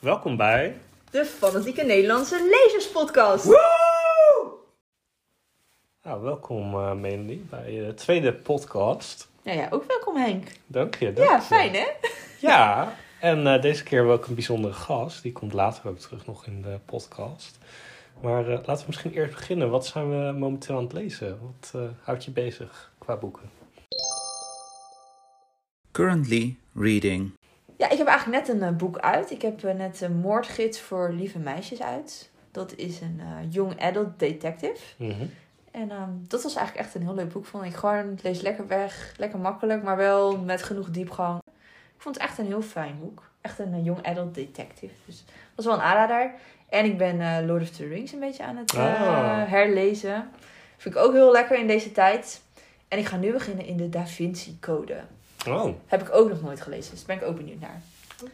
Welkom bij. De Fanatieke Nederlandse Lezerspodcast. Nou, welkom uh, Melanie bij de tweede podcast. Ja, ja, ook welkom Henk. Dank je. Dank ja, je. fijn hè? Ja, en uh, deze keer wel ook een bijzondere gast. Die komt later ook terug nog in de podcast. Maar uh, laten we misschien eerst beginnen. Wat zijn we momenteel aan het lezen? Wat houdt je bezig qua boeken? Currently reading. Ja, ik heb eigenlijk net een uh, boek uit. Ik heb uh, net een moordgids voor lieve meisjes uit. Dat is een uh, young adult detective. Mm -hmm. En um, dat was eigenlijk echt een heel leuk boek, vond ik. Gewoon, het leest lekker weg, lekker makkelijk, maar wel met genoeg diepgang. Ik vond het echt een heel fijn boek. Echt een young adult detective. Dus dat was wel een aanrader. En ik ben Lord of the Rings een beetje aan het Ah. herlezen. Vind ik ook heel lekker in deze tijd. En ik ga nu beginnen in de Da Vinci Code. Oh, Heb ik ook nog nooit gelezen, dus daar ben ik ook benieuwd naar.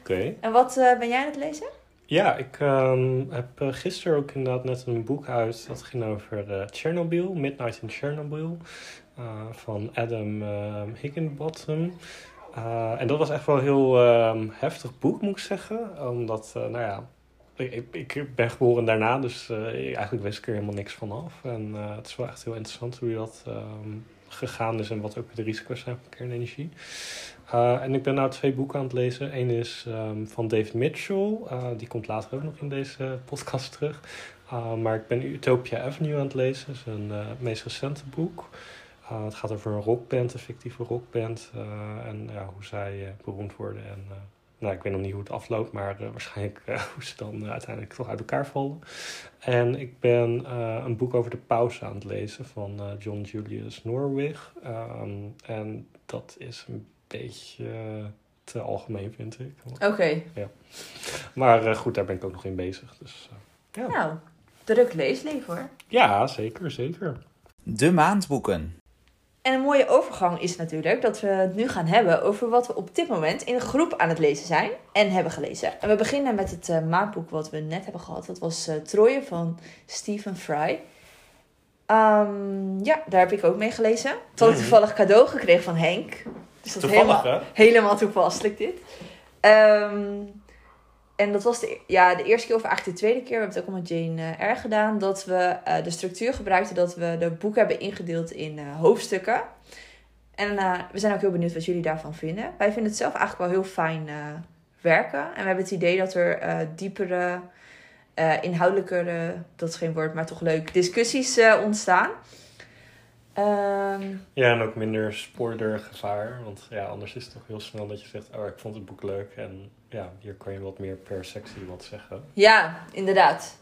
oké. En wat uh, ben jij aan het lezen? Ja, ik um, heb uh, gisteren ook inderdaad net een boek uit. Dat ging over uh, Chernobyl, Midnight in Chernobyl. van Adam Higginbottom. en dat was echt wel een heel um, heftig boek, moet ik zeggen. Omdat, nou ja, ik, ik, ben geboren daarna, dus eigenlijk wist ik er helemaal niks van af. En het is wel echt heel interessant hoe je dat um, gegaan is en wat ook de risico's zijn van kernenergie. Uh, en ik ben nou twee boeken aan het lezen. Eén is um, van David Mitchell. Uh, die komt later ook nog in deze podcast terug. Uh, maar ik ben Utopia Avenue aan het lezen. Is een meest recente boek. het gaat over een rockband, een fictieve rockband. en ja, hoe zij beroemd worden. En, nou, ik weet nog niet hoe het afloopt, maar waarschijnlijk hoe ze dan uiteindelijk toch uit elkaar vallen. En ik ben een boek over de pauze aan het lezen van John Julius Norwich. Um, en dat is een beetje te algemeen, vind ik. Oké. Okay. Ja. Maar uh, goed, daar ben ik ook nog in bezig. Dus, uh, ja. Nou, druk leesleven hoor. Ja, zeker, zeker. De maandboeken. En een mooie overgang is natuurlijk dat we het nu gaan hebben over wat we op dit moment in een groep aan het lezen zijn en hebben gelezen. En we beginnen met het uh, maandboek wat we net hebben gehad. Dat was Troje van Stephen Fry. Um, ja, daar heb ik ook mee gelezen. Toen had ik toevallig cadeau gekregen van Henk. Dus dat toevallig, helemaal, hè? helemaal toepasselijk dit. Um, en dat was de, ja, de eerste keer of eigenlijk de tweede keer. We hebben het ook al met Jane uh, R gedaan. Dat we uh, de structuur gebruikten. Dat we de boeken hebben ingedeeld in uh, hoofdstukken. En we zijn ook heel benieuwd wat jullie daarvan vinden. Wij vinden het zelf eigenlijk wel heel fijn werken. En we hebben het idee dat er diepere, inhoudelijkere, dat is geen woord, maar toch leuk, discussies ontstaan. Um, ja, en ook minder spoilergevaar. Want ja, anders is het toch heel snel dat je zegt: Oh, ik vond het boek leuk. En ja, hier kan je wat meer per sectie wat zeggen. Ja, inderdaad.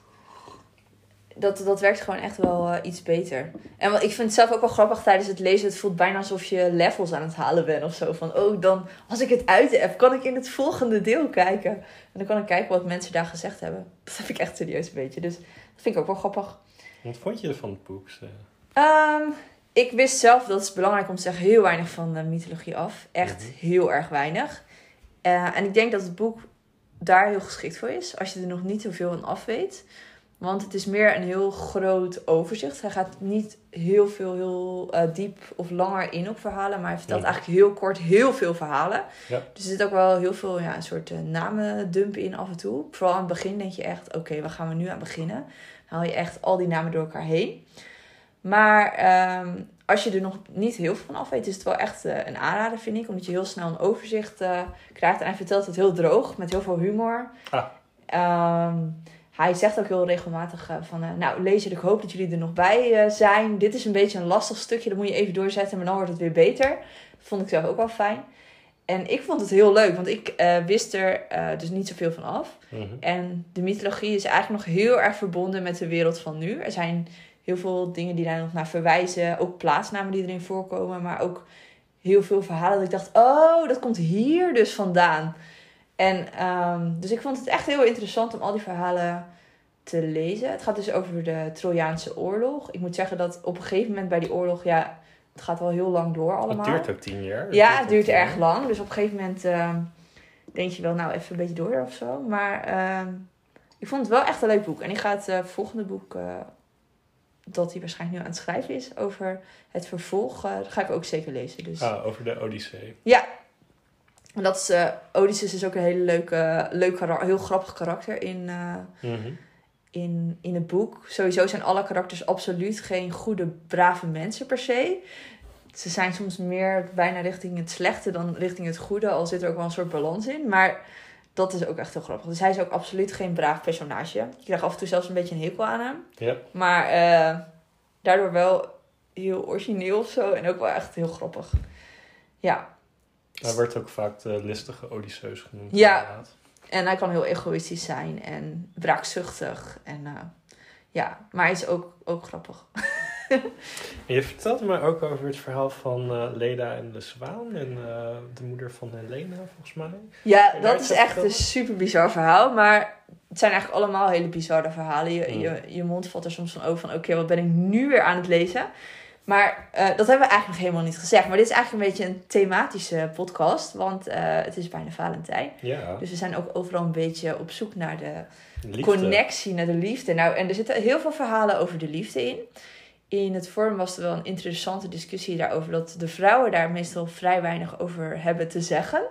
Dat, dat werkt gewoon echt wel uh, iets beter. En wat, ik vind het zelf ook wel grappig tijdens het lezen. Het voelt bijna alsof je levels aan het halen bent of zo. Van, oh, dan, als ik het uit heb, kan ik in het volgende deel kijken. En dan kan ik kijken wat mensen daar gezegd hebben. Dat heb ik echt serieus een beetje. Dus dat vind ik ook wel grappig. Wat vond je van het boek? Um, ik wist zelf, dat is belangrijk om te zeggen, heel weinig van de mythologie af. Echt mm -hmm. heel erg weinig. Uh, en ik denk dat het boek daar heel geschikt voor is. Als je er nog niet zoveel van af weet. Want het is meer een heel groot overzicht. Hij gaat niet heel veel, heel uh, diep of langer in op verhalen. Maar hij vertelt Ja. eigenlijk heel kort heel veel verhalen. Ja. Dus er zit ook wel heel veel ja, een soort uh, namendump in af en toe. Vooral aan het begin denk je echt, oké, waar gaan we nu aan beginnen? Dan haal je echt al die namen door elkaar heen. Maar ehm, als je er nog niet heel veel van af weet, is het wel echt uh, een aanrader, vind ik. Omdat je heel snel een overzicht uh, krijgt. En hij vertelt het heel droog, met heel veel humor. Ah. Um, hij zegt ook heel regelmatig uh, van... nou, lezer, ik hoop dat jullie er nog bij zijn. Dit is een beetje een lastig stukje, dat moet je even doorzetten. Maar dan wordt het weer beter. Dat vond ik zelf ook wel fijn. En ik vond het heel leuk, want ik wist er dus niet zoveel van af. Mhm. En de mythologie is eigenlijk nog heel erg verbonden met de wereld van nu. Er zijn heel veel dingen die daar nog naar verwijzen. Ook plaatsnamen die erin voorkomen. Maar ook heel veel verhalen dat ik dacht... Oh, dat komt hier dus vandaan. En um, dus ik vond het echt heel interessant om al die verhalen te lezen. Het gaat dus over de Trojaanse oorlog. Ik moet zeggen dat op een gegeven moment bij die oorlog... Ja, het gaat wel heel lang door allemaal. Het duurt ook tien jaar. Ja, het duurt ook tien erg jaar. lang. Dus op een gegeven moment uh, denk je wel, nou even een beetje door of zo. Maar uh, ik vond het wel echt een leuk boek. En ik ga het uh, volgende boek, dat hij waarschijnlijk nu aan het schrijven is, over het vervolg, dat ga ik ook zeker lezen. Dus Ah, over de Odyssee. ja. En dat is, eh Odysseus is ook een hele leuke, leuk, heel grappig karakter in, eh, Mhm. in, in het boek. Sowieso zijn alle karakters absoluut geen goede, brave mensen per se. Ze zijn soms meer bijna richting het slechte dan richting het goede. Al zit er ook wel een soort balans in. Maar dat is ook echt heel grappig. Dus hij is ook absoluut geen braaf personage. Je krijgt af en toe zelfs een beetje een hekel aan hem. Ja. Maar eh, daardoor wel heel origineel of zo. En ook wel echt heel grappig. Ja, Hij werd ook vaak de listige Odysseus genoemd. Ja. inderdaad. En hij kan heel egoïstisch zijn en wraakzuchtig. En eh, ja, maar hij is ook, ook grappig. Je vertelde me ook over het verhaal van eh, Leda en de Zwaan en eh, de moeder van Helena, volgens mij. Ja, dat is echt een super bizar verhaal. Maar het zijn eigenlijk allemaal hele bizarre verhalen. Je, Hmm. je, je mond valt er soms van over van... Oké, wat ben ik nu weer aan het lezen? Maar eh, dat hebben we eigenlijk nog helemaal niet gezegd. Maar dit is eigenlijk een beetje een thematische podcast. Want het is bijna Valentijn. Ja, Dus we zijn ook overal een beetje op zoek naar de liefde. connectie naar de liefde. Nou, en er zitten heel veel verhalen over de liefde in. In het forum was er wel een interessante discussie daarover dat de vrouwen daar meestal vrij weinig over hebben te zeggen.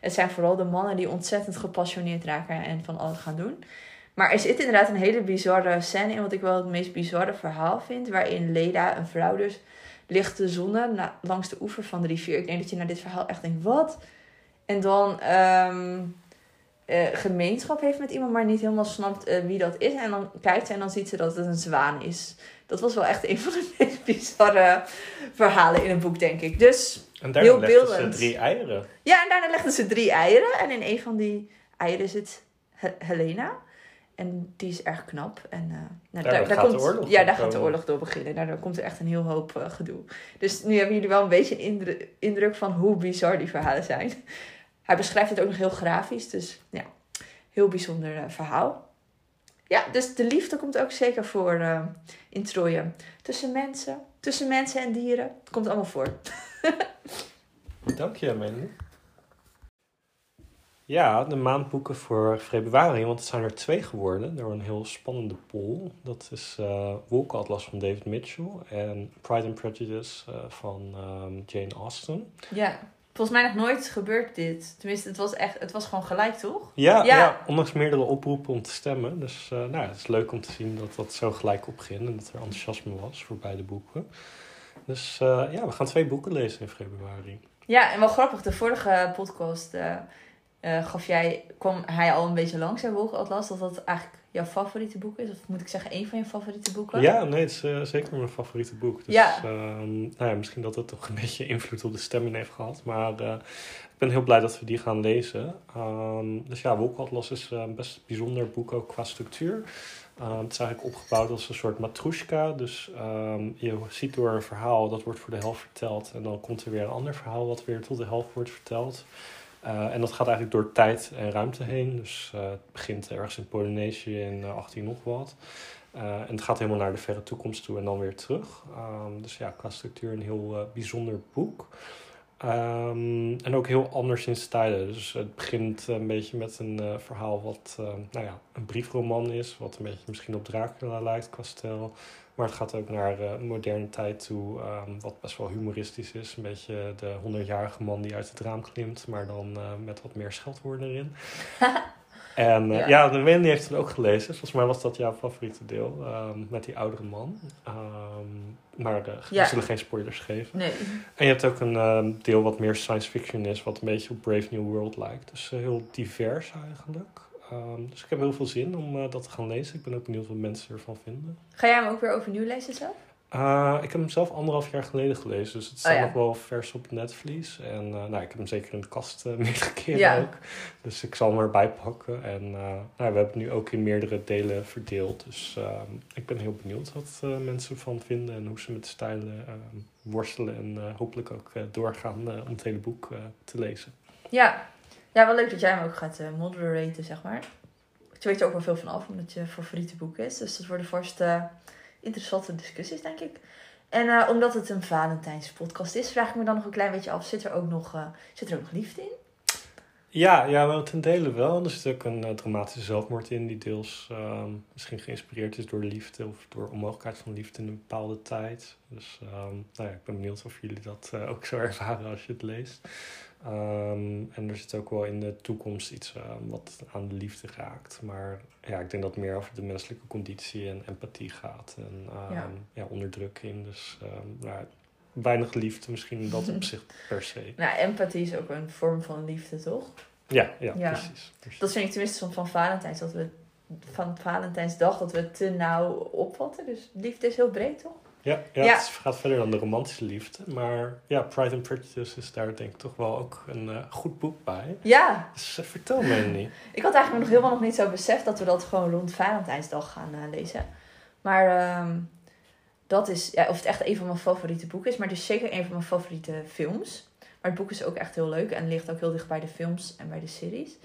Het zijn vooral de mannen die ontzettend gepassioneerd raken en van alles gaan doen. Maar er zit inderdaad een hele bizarre scène in, wat ik wel het meest bizarre verhaal vind. Waarin Leda, een vrouw dus, ligt te zonnen langs de oever van de rivier. Ik denk dat je naar dit verhaal echt denkt, wat? En dan ehm, eh, gemeenschap heeft met iemand, maar niet helemaal snapt eh, wie dat is. En dan kijkt ze en dan ziet ze dat het een zwaan is. Dat was wel echt een van de meest bizarre verhalen in het boek, denk ik. Dus En daar heel legden ze drie eieren. ja, en daarna legden ze drie eieren. En in een van die eieren zit He- Helena. En die is erg knap. En uh, nou, Daar gaat de oorlog Ja, daar gaat de oorlog door beginnen. Daardoor komt er echt een heel hoop uh, gedoe. Dus nu hebben jullie wel een beetje een indru- indruk van hoe bizar die verhalen zijn. Hij beschrijft het ook nog heel grafisch. Dus ja, heel bijzonder uh, verhaal. Ja, dus de liefde komt ook zeker voor uh, in Troje. Tussen mensen, tussen mensen en dieren. Het komt allemaal voor. Dank je, Mandy. Ja, de maandboeken voor februari, want het zijn er twee geworden door een heel spannende poll. Dat is uh, Wolkenatlas van David Mitchell en Pride and Prejudice uh, van um, Jane Austen. Ja, volgens mij nog nooit gebeurd dit. Tenminste, het was, echt, het was gewoon gelijk, toch? Ja, Ja. ja. ondanks meerdere oproepen om te stemmen. Dus uh, nou, het is leuk om te zien dat dat zo gelijk opging en dat er enthousiasme was voor beide boeken. Dus uh, ja, we gaan twee boeken lezen in februari. Ja, en wel grappig, de vorige podcast uh, uh, gaf jij, kwam hij al een beetje langs, hè, Wolkenatlas, dat dat eigenlijk jouw favoriete boek is? Of moet ik zeggen, een van je favoriete boeken? Ja, nee, het is uh, zeker mijn favoriete boek. Dus Ja. nou ja, misschien dat het toch een beetje invloed op de stemming heeft gehad. Maar uh, ik ben heel blij dat we die gaan lezen. Um, dus ja, Wolkenatlas is een best bijzonder boek ook qua structuur. Uh, het is eigenlijk opgebouwd als een soort matroeska. Dus um, je ziet door een verhaal, dat wordt voor de helft verteld. En dan komt er weer een ander verhaal wat weer tot de helft wordt verteld. Uh, en dat gaat eigenlijk door tijd en ruimte heen. Dus uh, het begint ergens in Polynesië in uh, 18 nog wat. En het gaat helemaal naar de verre toekomst toe en dan weer terug. Um, dus ja, qua structuur een heel bijzonder boek. Um, en ook heel anders in stijlen. Dus het begint een beetje met een uh, verhaal wat uh, nou ja, een briefroman is. Wat een beetje misschien op Dracula lijkt qua stijl. Maar het gaat ook naar uh, moderne tijd toe. Um, wat best wel humoristisch is. Een beetje de 100-jarige man die uit het raam klimt. Maar dan uh, met wat meer scheldwoorden erin. En uh, ja. ja, de Wendy heeft het ook gelezen. Volgens mij was dat jouw favoriete deel. Um, met die oudere man. Um, maar uh, we Ja. zullen geen spoilers geven. Nee. En je hebt ook een um, deel wat meer science fiction is. Wat een beetje op Brave New World lijkt. Dus uh, heel divers eigenlijk. Dus ik heb heel veel zin om dat te gaan lezen. Ik ben ook benieuwd wat mensen ervan vinden. Ga jij hem ook weer overnieuw lezen zelf? Uh, ik heb hem zelf anderhalf jaar geleden gelezen. Dus het staat Oh, ja. nog wel vers op Netflix. En uh, nou, ik heb hem zeker in de kast uh, meerdere keren Ja. ook. Dus ik zal hem erbij pakken. En nou, we hebben het nu ook in meerdere delen verdeeld. Dus uh, ik ben heel benieuwd wat mensen ervan vinden. En hoe ze met de stijlen uh, worstelen. En hopelijk ook doorgaan om het hele boek te lezen. Ja. Ja, wel leuk dat jij hem ook gaat moderaten, zeg maar. Je weet er ook wel veel van af, omdat het je favoriete boek is. Dus dat worden vast uh, interessante discussies, denk ik. En uh, omdat het een Valentijns podcast is, vraag ik me dan nog een klein beetje af. Zit er ook nog, uh, zit er ook nog liefde in? Ja, ja, wel ten dele wel. Er zit ook een eh, dramatische zelfmoord in die deels ehm, misschien geïnspireerd is door de liefde of door onmogelijkheid van liefde in een bepaalde tijd. Dus ehm, nou ja, ik ben benieuwd of jullie dat eh, ook zo ervaren als je het leest. Ehm, en er zit ook wel in de toekomst iets ehm, wat aan de liefde raakt. Maar ja, ik denk dat het meer over de menselijke conditie en empathie gaat. En ehm, Ja. ja. onderdrukking. Dus ehm, nou, weinig liefde misschien in dat opzicht per se. Nou, empathie is ook een vorm van liefde, toch? Ja, ja, Ja. precies. precies. Dat vind ik tenminste van, van Valentijns, dat we van Valentijnsdag dat we het te nauw opvatten. Dus liefde is heel breed, toch? Ja, ja, Ja. het gaat verder dan de romantische liefde. Maar ja, Pride and Prejudice is daar denk ik toch wel ook een eh, goed boek bij. Ja, Dus eh, vertel me niet. ik had eigenlijk nog helemaal nog niet zo beseft dat we dat gewoon rond Valentijnsdag gaan eh, lezen. Maar ehm, dat is, ja, of het echt een van mijn favoriete boeken is, maar het is zeker een van mijn favoriete films. Maar het boek is ook echt heel leuk en ligt ook heel dicht bij de films en bij de series.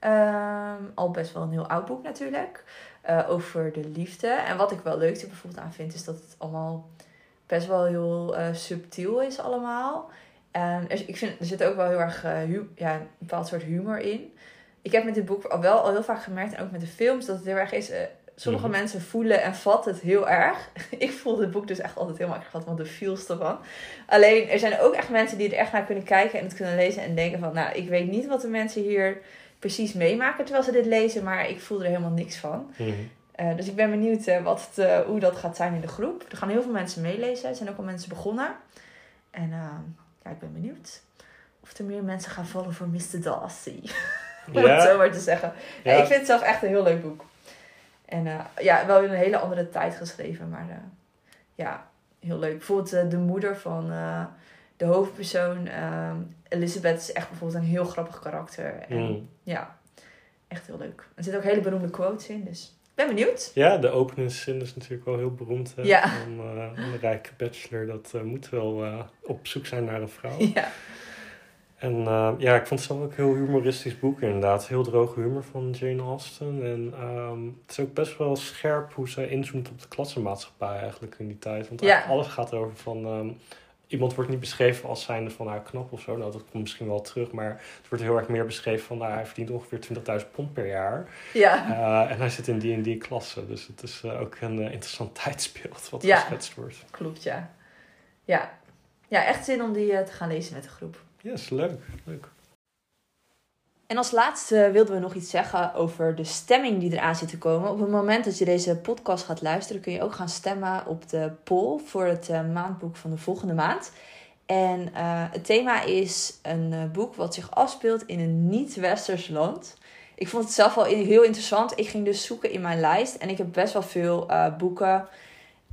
Ehm, al best wel een heel oud boek natuurlijk. eh, over de liefde. En wat ik wel leuk er bijvoorbeeld aan vind, is dat het allemaal best wel heel eh, subtiel is allemaal. En er, ik vind, er zit ook wel heel erg eh, ja, een bepaald soort humor in. Ik heb met dit boek al wel al heel vaak gemerkt, en ook met de films, dat het heel erg is. sommige Mhm. mensen voelen en vatten het heel erg. ik voel dit boek dus echt altijd helemaal erg van de feels ervan. Alleen, er zijn ook echt mensen die er echt naar kunnen kijken en het kunnen lezen en denken van, nou, ik weet niet wat de mensen hier precies meemaken terwijl ze dit lezen, maar ik voel er helemaal niks van. Mhm. Eh, dus ik ben benieuwd eh, wat het, eh, hoe dat gaat zijn in de groep. Er gaan heel veel mensen meelezen. Er zijn ook al mensen begonnen. En eh, ja, ik ben benieuwd of er meer mensen gaan vallen voor Mr. Darcy. Om het zo maar te zeggen. ja. ik vind het zelf echt een heel leuk boek. En ja, wel in een hele andere tijd geschreven. Maar ja, heel leuk. Bijvoorbeeld de moeder van de hoofdpersoon. eh, Elizabeth is echt bijvoorbeeld een heel grappig karakter. En Mhm. ja, echt heel leuk. Er zitten ook hele beroemde quotes in. Dus ik ben benieuwd. Ja, de openingszin is natuurlijk wel heel beroemd. Hè? Ja. Van, eh, een rijke bachelor, dat eh, moet wel eh, op zoek zijn naar een vrouw. Ja. En ja, ik vond het zelf ook een heel humoristisch boek inderdaad. Heel droge humor van Jane Austen. En ehm, het is ook best wel scherp hoe ze inzoomt op de klassenmaatschappij eigenlijk in die tijd. Want Ja. alles gaat erover van... ehm, iemand wordt niet beschreven als zijnde van nou knap of zo. Nou, dat komt misschien wel terug. Maar het wordt heel erg meer beschreven van... Nou, hij verdient ongeveer 20.000 pond per jaar. Ja. Eh, en hij zit in die en die klasse. Dus het is eh, ook een eh, interessant tijdsbeeld wat Ja. geschetst wordt. Klopt, ja. Ja. Ja, echt zin om die te gaan lezen met de groep. Ja, is leuk. leuk. En als laatste wilden we nog iets zeggen over de stemming die eraan zit te komen. Op het moment dat je deze podcast gaat luisteren, kun je ook gaan stemmen op de poll voor het eh, maandboek van de volgende maand. En eh, het thema is een eh, boek wat zich afspeelt in een niet-westers land. Ik vond het zelf in- heel interessant. Ik ging dus zoeken in mijn lijst en ik heb best wel veel boeken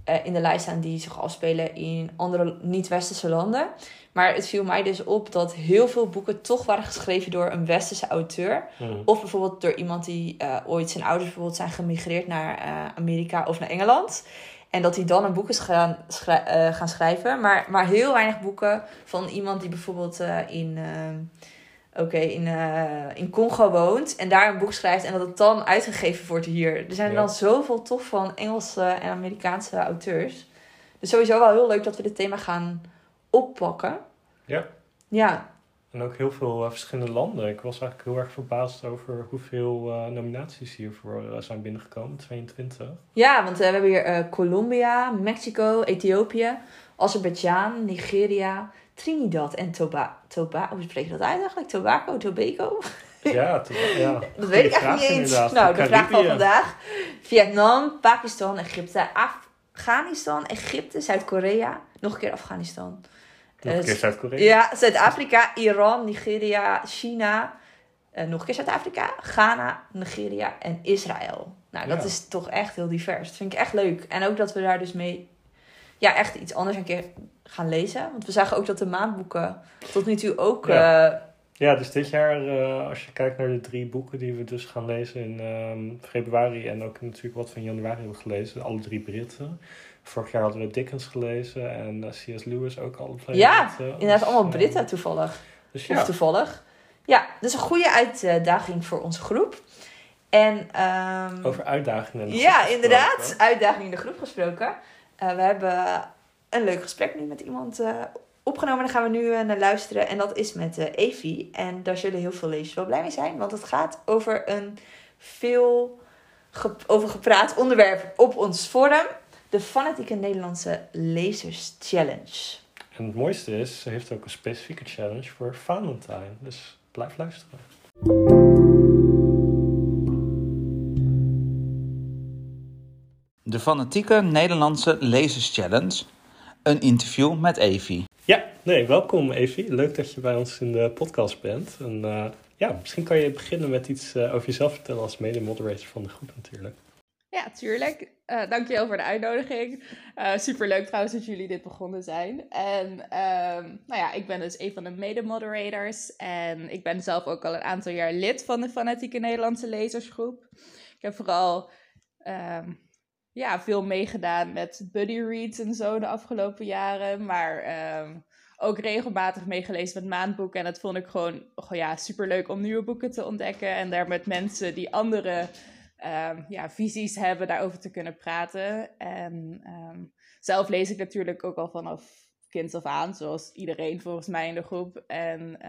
eh, in de lijst staan die zich afspelen in andere niet-westerse landen. Maar het viel mij dus op dat heel veel boeken toch waren geschreven door een westerse auteur. Mhm. Of bijvoorbeeld door iemand die eh, ooit zijn ouders bijvoorbeeld zijn gemigreerd naar eh, Amerika of naar Engeland. En dat hij dan een boek is gaan, schrij- gaan schrijven. Maar, maar heel weinig boeken van iemand die bijvoorbeeld in, oké, in, eh, in Congo woont. En daar een boek schrijft en dat het dan uitgegeven wordt hier. Er zijn Ja. dan zoveel tof van Engelse en Amerikaanse auteurs. Dus sowieso wel heel leuk dat we dit thema gaan oppakken. Ja. Ja, En ook heel veel eh, verschillende landen. Ik was eigenlijk heel erg verbaasd over hoeveel eh, nominaties hiervoor zijn binnengekomen. 22. Ja, want we hebben hier Colombia, Mexico, Ethiopië, Azerbeidzjan, Nigeria, Trinidad en Toba Tobago. Hoe spreek je dat uit eigenlijk? Tobago, Tobago? Ja, to- ja. Dat weet ik echt niet eens. inderdaad. Nou, de vraag van vandaag. Vietnam, Pakistan, Egypte, Afghanistan, Egypte, Zuid-Korea. Nog een keer Afghanistan. Nog een Eh, keer Zuid-Korea. Ja, Zuid-Afrika, Iran, Nigeria, China. eh, nog een keer Zuid-Afrika, Ghana, Nigeria en Israël. Nou, dat Ja. is toch echt heel divers. Dat vind ik echt leuk. En ook dat we daar dus mee ja, echt iets anders een keer gaan lezen. Want we zagen ook dat de maandboeken tot nu toe ook... Ja. eh, Ja, dus dit jaar, eh, als je kijkt naar de drie boeken die we dus gaan lezen in ehm, februari en ook natuurlijk wat we in januari hebben gelezen, alle drie Britten. Vorig jaar hadden we Dickens gelezen en eh, C.S. Lewis ook alle twee. Ja, Britten. inderdaad Dus, allemaal Britten toevallig. Dus Of ja, toevallig. Ja, dus een goede uitdaging voor onze groep. En... ehm, over uitdagingen. en Ja, gesproken. inderdaad. Uitdaging in de groep gesproken. We hebben een leuk gesprek nu met iemand eh, opgenomen. Daar gaan we nu naar luisteren. En dat is met Evie. En daar zullen heel veel lezers wel blij mee zijn. Want het gaat over een veel over gepraat onderwerp op ons forum. De fanatieke Nederlandse Lezers Challenge. En het mooiste is, ze heeft ook een specifieke challenge voor Valentine. Dus blijf luisteren. De fanatieke Nederlandse Lezers Challenge. Een interview met Evie. Ja, nee, welkom Evie. Leuk dat je bij ons in de podcast bent. En uh, ja, misschien kan je beginnen met iets uh, over jezelf vertellen als mede-moderator van de groep natuurlijk. Ja, tuurlijk. Uh, dankjewel voor de uitnodiging. Uh, superleuk trouwens dat jullie dit begonnen zijn. En uh, nou ja, ik ben dus een van de mede-moderators. En ik ben zelf ook al een aantal jaar lid van de Fanatieke Nederlandse Lezersgroep. Ik heb vooral ehm, ja, veel meegedaan met buddy reads en zo de afgelopen jaren. Maar ehm, ook regelmatig meegelezen met maandboeken. En dat vond ik gewoon oh ja, superleuk om nieuwe boeken te ontdekken. En daar met mensen die andere um, ja, visies hebben, daarover te kunnen praten. En um, zelf lees ik natuurlijk ook al vanaf kind af aan, zoals iedereen volgens mij in de groep. En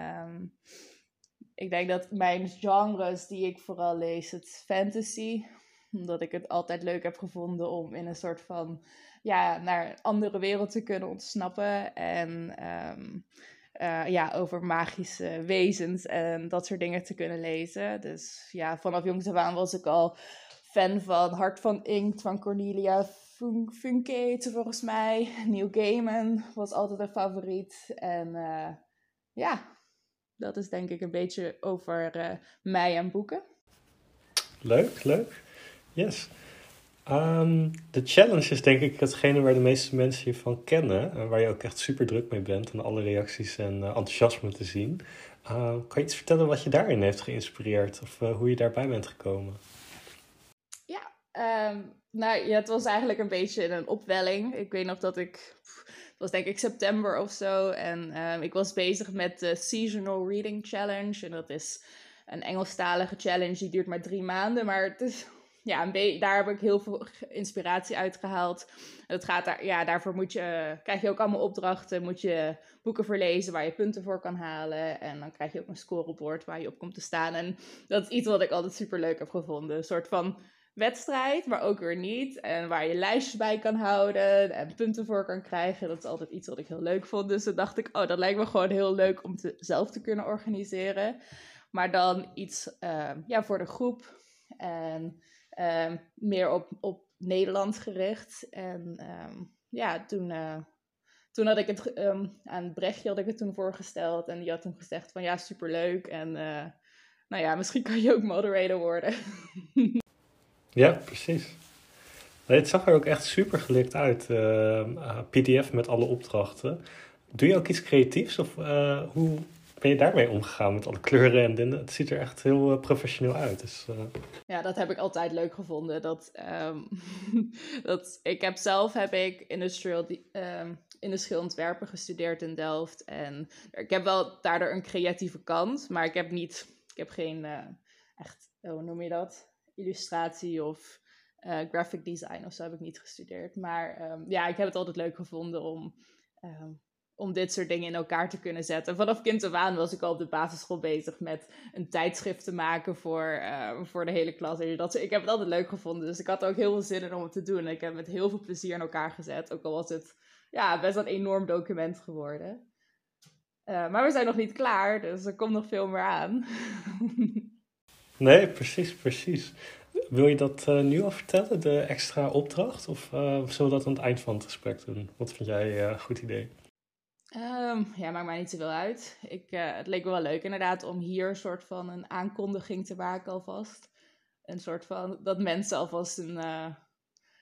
ik denk dat mijn genres die ik vooral lees, het fantasy, omdat ik het altijd leuk heb gevonden om in een soort van ja, naar een andere wereld te kunnen ontsnappen. En uh, ja, over magische wezens en dat soort dingen te kunnen lezen. Dus ja, vanaf jongs af aan was ik al fan van Hart van Inkt van Cornelia Fun Funkate, volgens mij. Neil Gaiman was altijd een favoriet. En uh, ja, dat is denk ik een beetje over uh, mij en boeken. Leuk, leuk. Yes. Um, de challenge is denk ik hetgene waar de meeste mensen je van kennen. En waar je ook echt super druk mee bent en alle reacties en uh, enthousiasme te zien. Uh, kan je iets vertellen wat je daarin heeft geïnspireerd? Of uh, hoe je daarbij bent gekomen? Ja, um, nou ja, het was eigenlijk een beetje een opwelling. Ik weet nog dat ik... Het was denk ik september of zo. En ik was bezig met de Seasonal Reading Challenge. En dat is een Engelstalige challenge. Die duurt maar drie maanden. Maar het is ja, een daar heb ik heel veel inspiratie uit gehaald. Het gaat daar, ja, daarvoor moet je, krijg je ook allemaal opdrachten. Moet je boeken verlezen waar je punten voor kan halen. En dan krijg je ook een scorebord waar je op komt te staan. En dat is iets wat ik altijd super leuk heb gevonden. Een soort van wedstrijd, maar ook weer niet. En waar je lijstjes bij kan houden en punten voor kan krijgen. Dat is altijd iets wat ik heel leuk vond. Dus dan dacht ik, oh, dat lijkt me gewoon heel leuk om te, zelf te kunnen organiseren. Maar dan iets uh, ja, voor de groep. En um, meer op, op Nederland gericht. En um, ja, toen, uh, toen had ik het um, aan Brechtje had ik het toen voorgesteld. En die had toen gezegd van ja, superleuk. En uh, nou ja, misschien kan je ook moderator worden. ja, precies. Nee, het zag er ook echt super gelikt uit. Uh, PDF met alle opdrachten. Doe je ook iets creatiefs? Of hoe, ben je daarmee omgegaan met alle kleuren en dingen? Het ziet er echt heel uh, professioneel uit. Dus, uh... Ja, dat heb ik altijd leuk gevonden. Dat, um, dat, ik heb zelf heb ik industrial, um, industrieel ontwerpen gestudeerd in Delft. En ik heb wel daardoor een creatieve kant, maar ik heb niet, ik heb geen uh, echt, hoe noem je dat? Illustratie of graphic design of zo heb ik niet gestudeerd. Maar um, ja, ik heb het altijd leuk gevonden om om dit soort dingen in elkaar te kunnen zetten. Vanaf kind aan was ik al op de basisschool bezig met een tijdschrift te maken voor, uh, voor de hele klas. En dat, ik heb het altijd leuk gevonden, dus ik had ook heel veel zin in om het te doen. En ik heb het met heel veel plezier in elkaar gezet, ook al was het ja, best een enorm document geworden. Uh, maar we zijn nog niet klaar, dus er komt nog veel meer aan. nee, precies, precies. Wil je dat uh, nu al vertellen, de extra opdracht? Of zullen we dat aan het eind van het gesprek doen? Wat vind jij een goed idee? Um, ja, maakt mij niet zoveel uit. Ik, uh, het leek me wel leuk inderdaad om hier een soort van een aankondiging te maken alvast. Een soort van, dat mensen alvast een... Uh,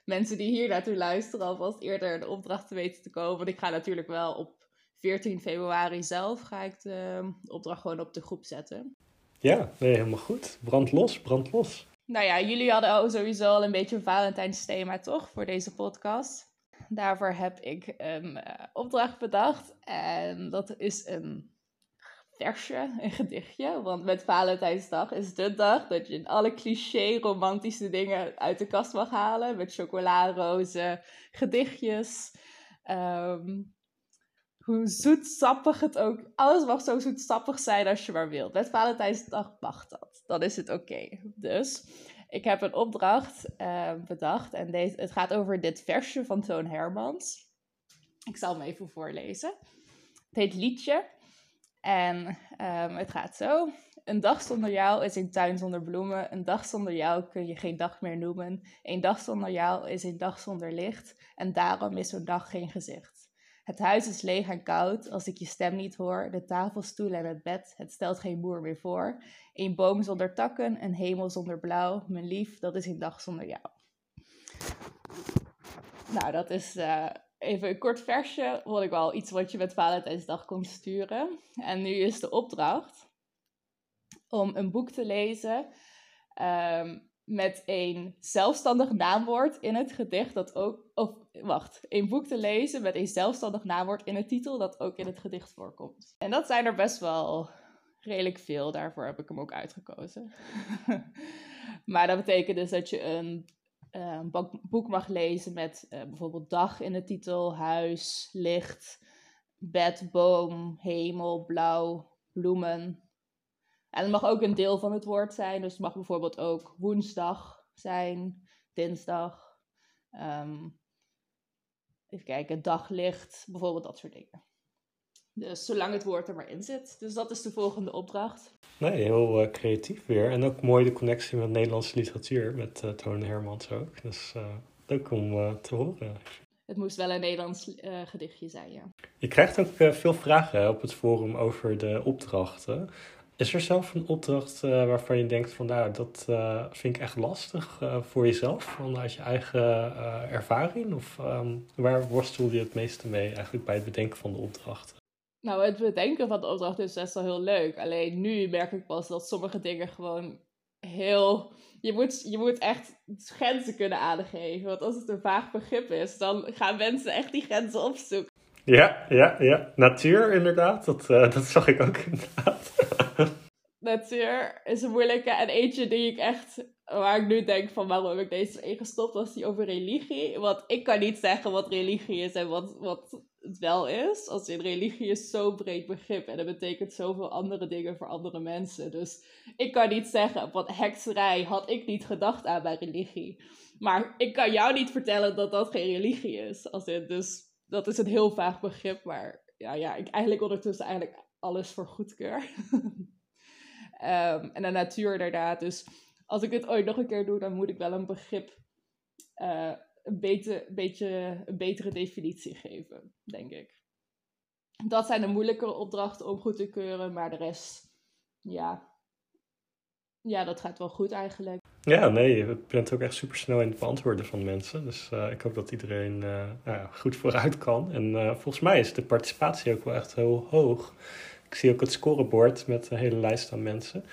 mensen die hier naartoe luisteren alvast eerder de opdracht te weten te komen. Want ik ga natuurlijk wel op 14 februari zelf ga ik de, de opdracht gewoon op de groep zetten. Ja, nee, helemaal goed. Brand los, brand los. Nou ja, jullie hadden sowieso al een beetje een Valentijnsthema toch voor deze podcast. Daarvoor heb ik een uh, opdracht bedacht. En dat is een versje, een gedichtje. Want met Valentijnsdag is de dag dat je alle cliché romantische dingen uit de kast mag halen. Met chocolarozen, gedichtjes. Um, hoe zoetsappig het ook... Alles mag zo zoetsappig zijn als je maar wilt. Met Valentijnsdag mag dat. Dan is het oké. Dus ik heb een opdracht eh, bedacht. En deze, het gaat over dit versje van Toon Hermans. Ik zal hem even voorlezen. Het heet Liedje. En ehm, het gaat zo. Een dag zonder jou is een tuin zonder bloemen. Een dag zonder jou kun je geen dag meer noemen. Een dag zonder jou is een dag zonder licht. En daarom is zo'n dag geen gezicht. Het huis is leeg en koud als ik je stem niet hoor. De tafel, stoel en het bed, het stelt geen boer meer voor. Een boom zonder takken, een hemel zonder blauw. Mijn lief, dat is een dag zonder jou. Nou, dat is uh, even een kort versje. Vond ik wel iets wat je met Valentijnsdag kon sturen. En nu is de opdracht om een boek te lezen um, met een zelfstandig naamwoord in het gedicht dat ook, of wacht, een boek te lezen met een zelfstandig naamwoord in de titel dat ook in het gedicht voorkomt. En dat zijn er best wel redelijk veel, daarvoor heb ik hem ook uitgekozen. maar dat betekent dus dat je een, uh, boek mag lezen met uh, bijvoorbeeld dag in de titel, huis, licht, bed, boom, hemel, blauw, bloemen, en het mag ook een deel van het woord zijn. Dus het mag bijvoorbeeld ook woensdag zijn, dinsdag. Um, even kijken, daglicht, bijvoorbeeld dat soort dingen. Dus zolang het woord er maar in zit. Dus dat is de volgende opdracht. Nee, heel uh, creatief weer. En ook mooi de connectie met Nederlandse literatuur, met uh, Toon Hermans ook. Dus uh, leuk om te horen. Het moest wel een Nederlands gedichtje zijn, ja. Je krijgt ook veel vragen op het forum over de opdrachten. Is er zelf een opdracht uh, waarvan je denkt van nou, dat uh, vind ik echt lastig uh, voor jezelf, vanuit je eigen ervaring? Of um, waar worstel je het meeste mee eigenlijk bij het bedenken van de opdrachten? Nou, het bedenken van de opdracht is best wel heel leuk. Alleen nu merk ik pas dat sommige dingen gewoon heel. Je moet, je moet echt grenzen kunnen aangeven. Want als het een vaag begrip is, dan gaan mensen echt die grenzen opzoeken. Ja, ja, ja. Natuur inderdaad. Dat, dat zag ik ook inderdaad. Natuur is een moeilijke. En eentje die ik echt, waar ik nu denk van waarom heb ik deze ingestopt, was die over religie. Want ik kan niet zeggen wat religie is en wat, wat het wel is. Als in religie is zo'n breed begrip en dat betekent zoveel andere dingen voor andere mensen. Dus ik kan niet zeggen, wat hekserij had ik niet gedacht aan bij religie. Maar ik kan jou niet vertellen dat dat geen religie is. Als in, dus dat is een heel vaag begrip, maar ja, ja ik eigenlijk ondertussen eigenlijk alles voor goedkeur. um, en de natuur inderdaad. Dus als ik het ooit nog een keer doe, dan moet ik wel een begrip uh, een, beter, beetje, een betere definitie geven, denk ik. Dat zijn de moeilijkere opdrachten om goed te keuren, maar de rest, ja, ja, dat gaat wel goed eigenlijk. Ja, nee, je bent ook echt super snel in het beantwoorden van mensen. Dus uh, ik hoop dat iedereen uh, nou, goed vooruit kan. En volgens mij is de participatie ook wel echt heel hoog. Ik zie ook het scorebord met een hele lijst aan mensen.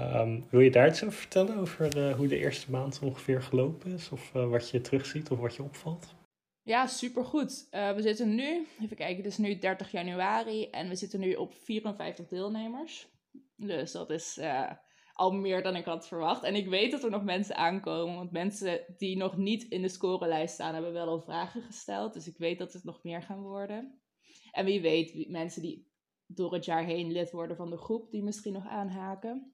Um, wil je daar iets over vertellen? Over hoe de eerste maand ongeveer gelopen is? Of wat je terugziet of wat je opvalt? Ja, supergoed. we zitten nu, even kijken, het is nu 30 januari en we zitten nu op 54 deelnemers. Dus dat is al meer dan ik had verwacht. En ik weet dat er nog mensen aankomen. Want mensen die nog niet in de scorelijst staan, hebben wel al vragen gesteld. Dus ik weet dat het nog meer gaan worden. En wie weet, mensen die door het jaar heen lid worden van de groep, die misschien nog aanhaken.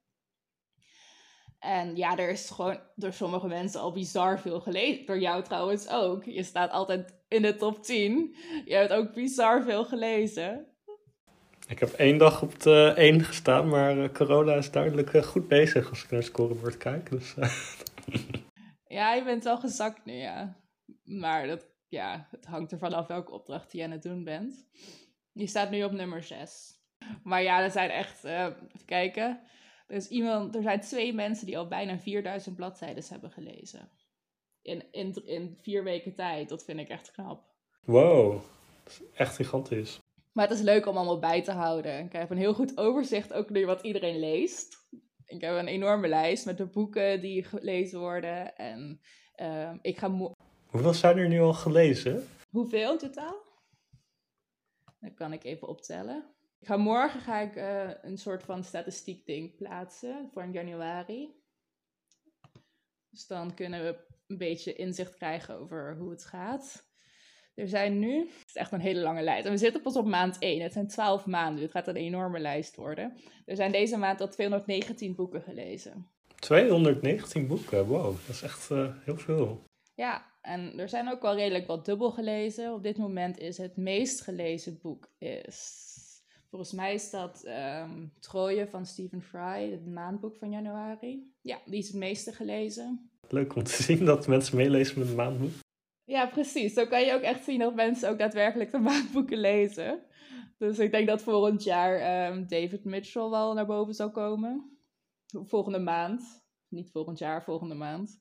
En ja, er is gewoon door sommige mensen al bizar veel gelezen. Door jou trouwens ook. Je staat altijd in de top 10. Je hebt ook bizar veel gelezen. Ik heb één dag op de één gestaan, maar uh, corona is duidelijk uh, goed bezig als ik naar het scorebord kijk. Dus, uh. Ja, je bent wel gezakt nu, ja. Maar dat, ja, het hangt er vanaf welke opdracht je aan het doen bent. Je staat nu op nummer 6. Maar ja, er zijn echt, even kijken. Er, is iemand, er zijn twee mensen die al bijna 4000 bladzijden hebben gelezen. In, in, in vier weken tijd. Dat vind ik echt knap. Wow, dat is echt gigantisch. Maar het is leuk om allemaal bij te houden. Ik heb een heel goed overzicht ook nu wat iedereen leest. Ik heb een enorme lijst met de boeken die gelezen worden. En uh, ik ga... Hoeveel zijn er nu al gelezen? Hoeveel in totaal? Dat kan ik even optellen. Ik ga morgen ga ik uh, een soort van statistiek ding plaatsen voor januari. Dus dan kunnen we een beetje inzicht krijgen over hoe het gaat. Er zijn nu, het is echt een hele lange lijst. En we zitten pas op maand 1. Het zijn 12 maanden. Dit gaat een enorme lijst worden. Er zijn deze maand al 219 boeken gelezen. 219 boeken, wow, dat is echt uh, heel veel. Ja, en er zijn ook wel redelijk wat dubbel gelezen. Op dit moment is het meest gelezen boek is... Volgens mij is dat um, Troje van Stephen Fry, het maandboek van januari. Ja, die is het meeste gelezen. Leuk om te zien dat mensen meelezen met het maandboek. Ja, precies. Zo kan je ook echt zien dat mensen ook daadwerkelijk de maandboeken lezen. Dus ik denk dat volgend jaar um, David Mitchell wel naar boven zal komen. Volgende maand. Niet volgend jaar, volgende maand.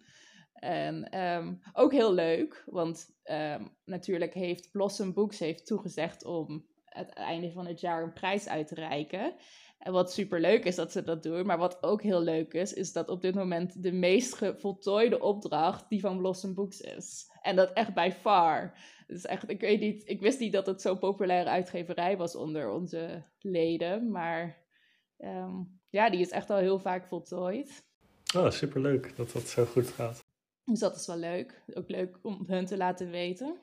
En um, ook heel leuk, want um, natuurlijk heeft Blossom Books heeft toegezegd om het einde van het jaar een prijs uit te reiken. En wat super leuk is dat ze dat doen, maar wat ook heel leuk is, is dat op dit moment de meest voltooide opdracht die van Blossom Books is. En dat echt bij far. Dus echt, ik weet niet, ik wist niet dat het zo'n populaire uitgeverij was onder onze leden, maar um, ja, die is echt al heel vaak voltooid. Oh, superleuk dat dat zo goed gaat. Dus dat is wel leuk. Ook leuk om hun te laten weten.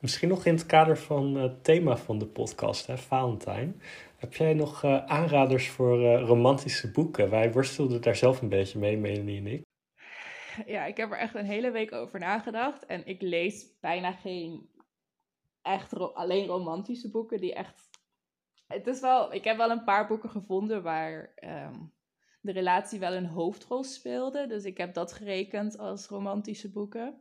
Misschien nog in het kader van het thema van de podcast, hè, Valentijn. Heb jij nog uh, aanraders voor uh, romantische boeken? Wij worstelden daar zelf een beetje mee, Melanie en ik. Ja, ik heb er echt een hele week over nagedacht. En ik lees bijna geen echt ro alleen romantische boeken die echt... Het is wel... Ik heb wel een paar boeken gevonden waar um, de relatie wel een hoofdrol speelde. Dus ik heb dat gerekend als romantische boeken.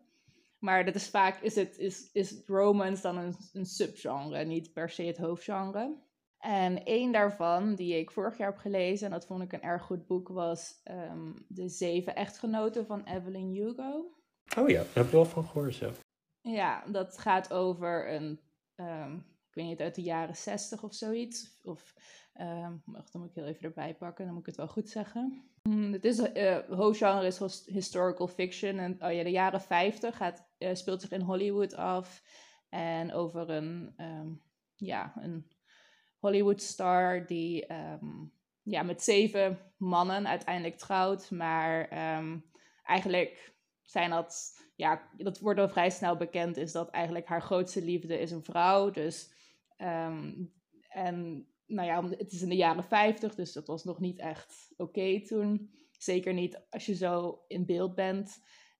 Maar dat is vaak, is, het, is, is romance dan een, een subgenre, niet per se het hoofdgenre. En één daarvan, die ik vorig jaar heb gelezen, en dat vond ik een erg goed boek, was um, De Zeven Echtgenoten van Evelyn Hugo. Oh ja, daar heb ik wel van gehoord, ja. Ja, dat gaat over een, um, ik weet niet, uit de jaren zestig of zoiets. Of, wacht, dan moet ik heel even erbij pakken, dan moet ik het wel goed zeggen. Mm, het is, uh, hoofdgenre is historical fiction. En oh ja, de jaren 50 gaat, uh, speelt zich in Hollywood af. En over een, um, ja, een Hollywood star die um, ja, met zeven mannen uiteindelijk trouwt. Maar eigenlijk zijn dat, ja, dat wordt al vrij snel bekend, is dat eigenlijk haar grootste liefde is een vrouw. Dus, en nou ja, het is in de jaren 50, dus dat was nog niet echt oké okay toen. Zeker niet als je zo in beeld bent.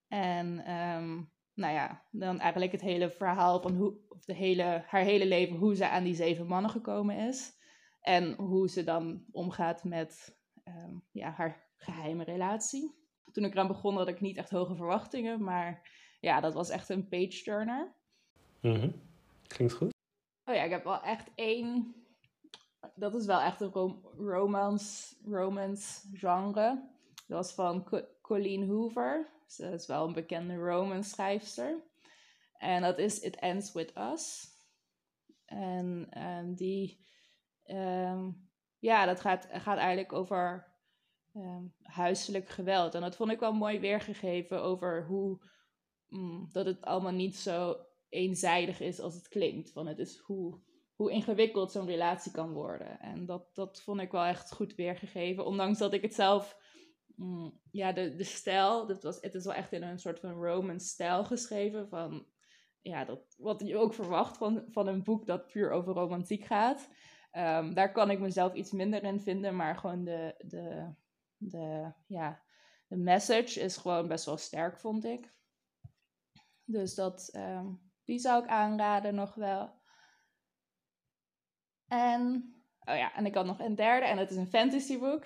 En um, nou ja, dan eigenlijk het hele verhaal van hoe, of de hele, haar hele leven, hoe ze aan die zeven mannen gekomen is. En hoe ze dan omgaat met um, ja, haar geheime relatie. Toen ik eraan begon had ik niet echt hoge verwachtingen, maar ja, dat was echt een page-turner. Mm -hmm. Klinkt goed. Oh ja, ik heb wel echt één dat is wel echt een rom romance, romance genre. Dat was van Co Colleen Hoover. Dat is wel een bekende romance schrijfster. En dat is It Ends With Us. En, en die, um, ja, dat gaat, gaat eigenlijk over um, huiselijk geweld. En dat vond ik wel mooi weergegeven over hoe, mm, dat het allemaal niet zo eenzijdig is als het klinkt. Van het is hoe hoe ingewikkeld zo'n relatie kan worden. En dat, dat vond ik wel echt goed weergegeven. Ondanks dat ik het zelf, mm, ja, de, de stijl, dat was, het is wel echt in een soort van romance stijl geschreven. Van, ja, dat, wat je ook verwacht van, van een boek dat puur over romantiek gaat. Um, daar kan ik mezelf iets minder in vinden, maar gewoon de, de, de, ja, de message is gewoon best wel sterk, vond ik. Dus dat, um, die zou ik aanraden nog wel. En, oh ja, en ik had nog een derde en dat is een fantasyboek.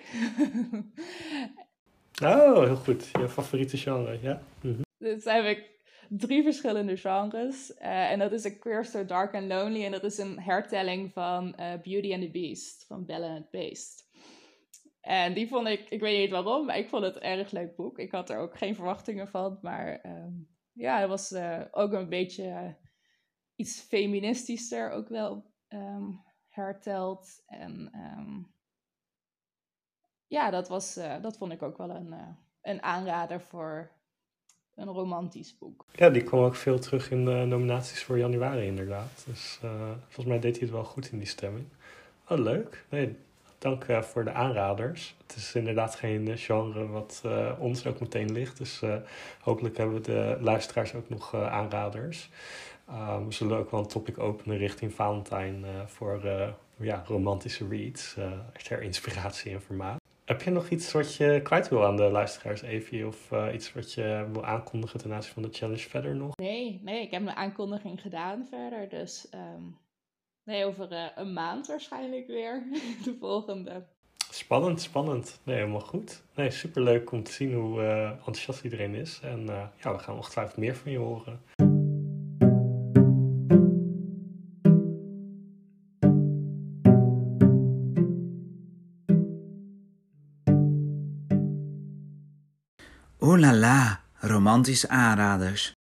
oh, heel goed. Je favoriete genre, ja. Mm -hmm. Dus heb ik drie verschillende genres. Uh, en dat is A Queer So Dark and Lonely. En dat is een hertelling van uh, Beauty and the Beast van Bella and the Beast. En die vond ik, ik weet niet waarom, maar ik vond het een erg leuk boek. Ik had er ook geen verwachtingen van, maar um, ja, het was uh, ook een beetje iets feministischer ook wel um, hertelt. En um, ja, dat, was, uh, dat vond ik ook wel een, uh, een aanrader voor een romantisch boek. Ja, die kwam ook veel terug in de nominaties voor januari inderdaad. Dus uh, volgens mij deed hij het wel goed in die stemming. Oh, leuk. Dank voor de aanraders. Het is inderdaad geen genre wat ons ook meteen ligt. Dus hopelijk hebben de luisteraars ook nog aanraders. Um, we zullen ook wel een topic openen richting Valentijn uh, voor uh, ja, romantische reads uh, ter inspiratie en vermaak. Heb je nog iets wat je kwijt wil aan de luisteraars, Evie? Of iets wat je wil aankondigen ten aanzien van de challenge verder nog? Nee, nee ik heb mijn aankondiging gedaan verder. Dus um, nee, over een maand waarschijnlijk weer de volgende. Spannend, spannend. Nee, helemaal goed. Nee, superleuk om te zien hoe enthousiast iedereen is. En ja, we gaan ongetwijfeld meer van je horen. La la, romantische aanraders.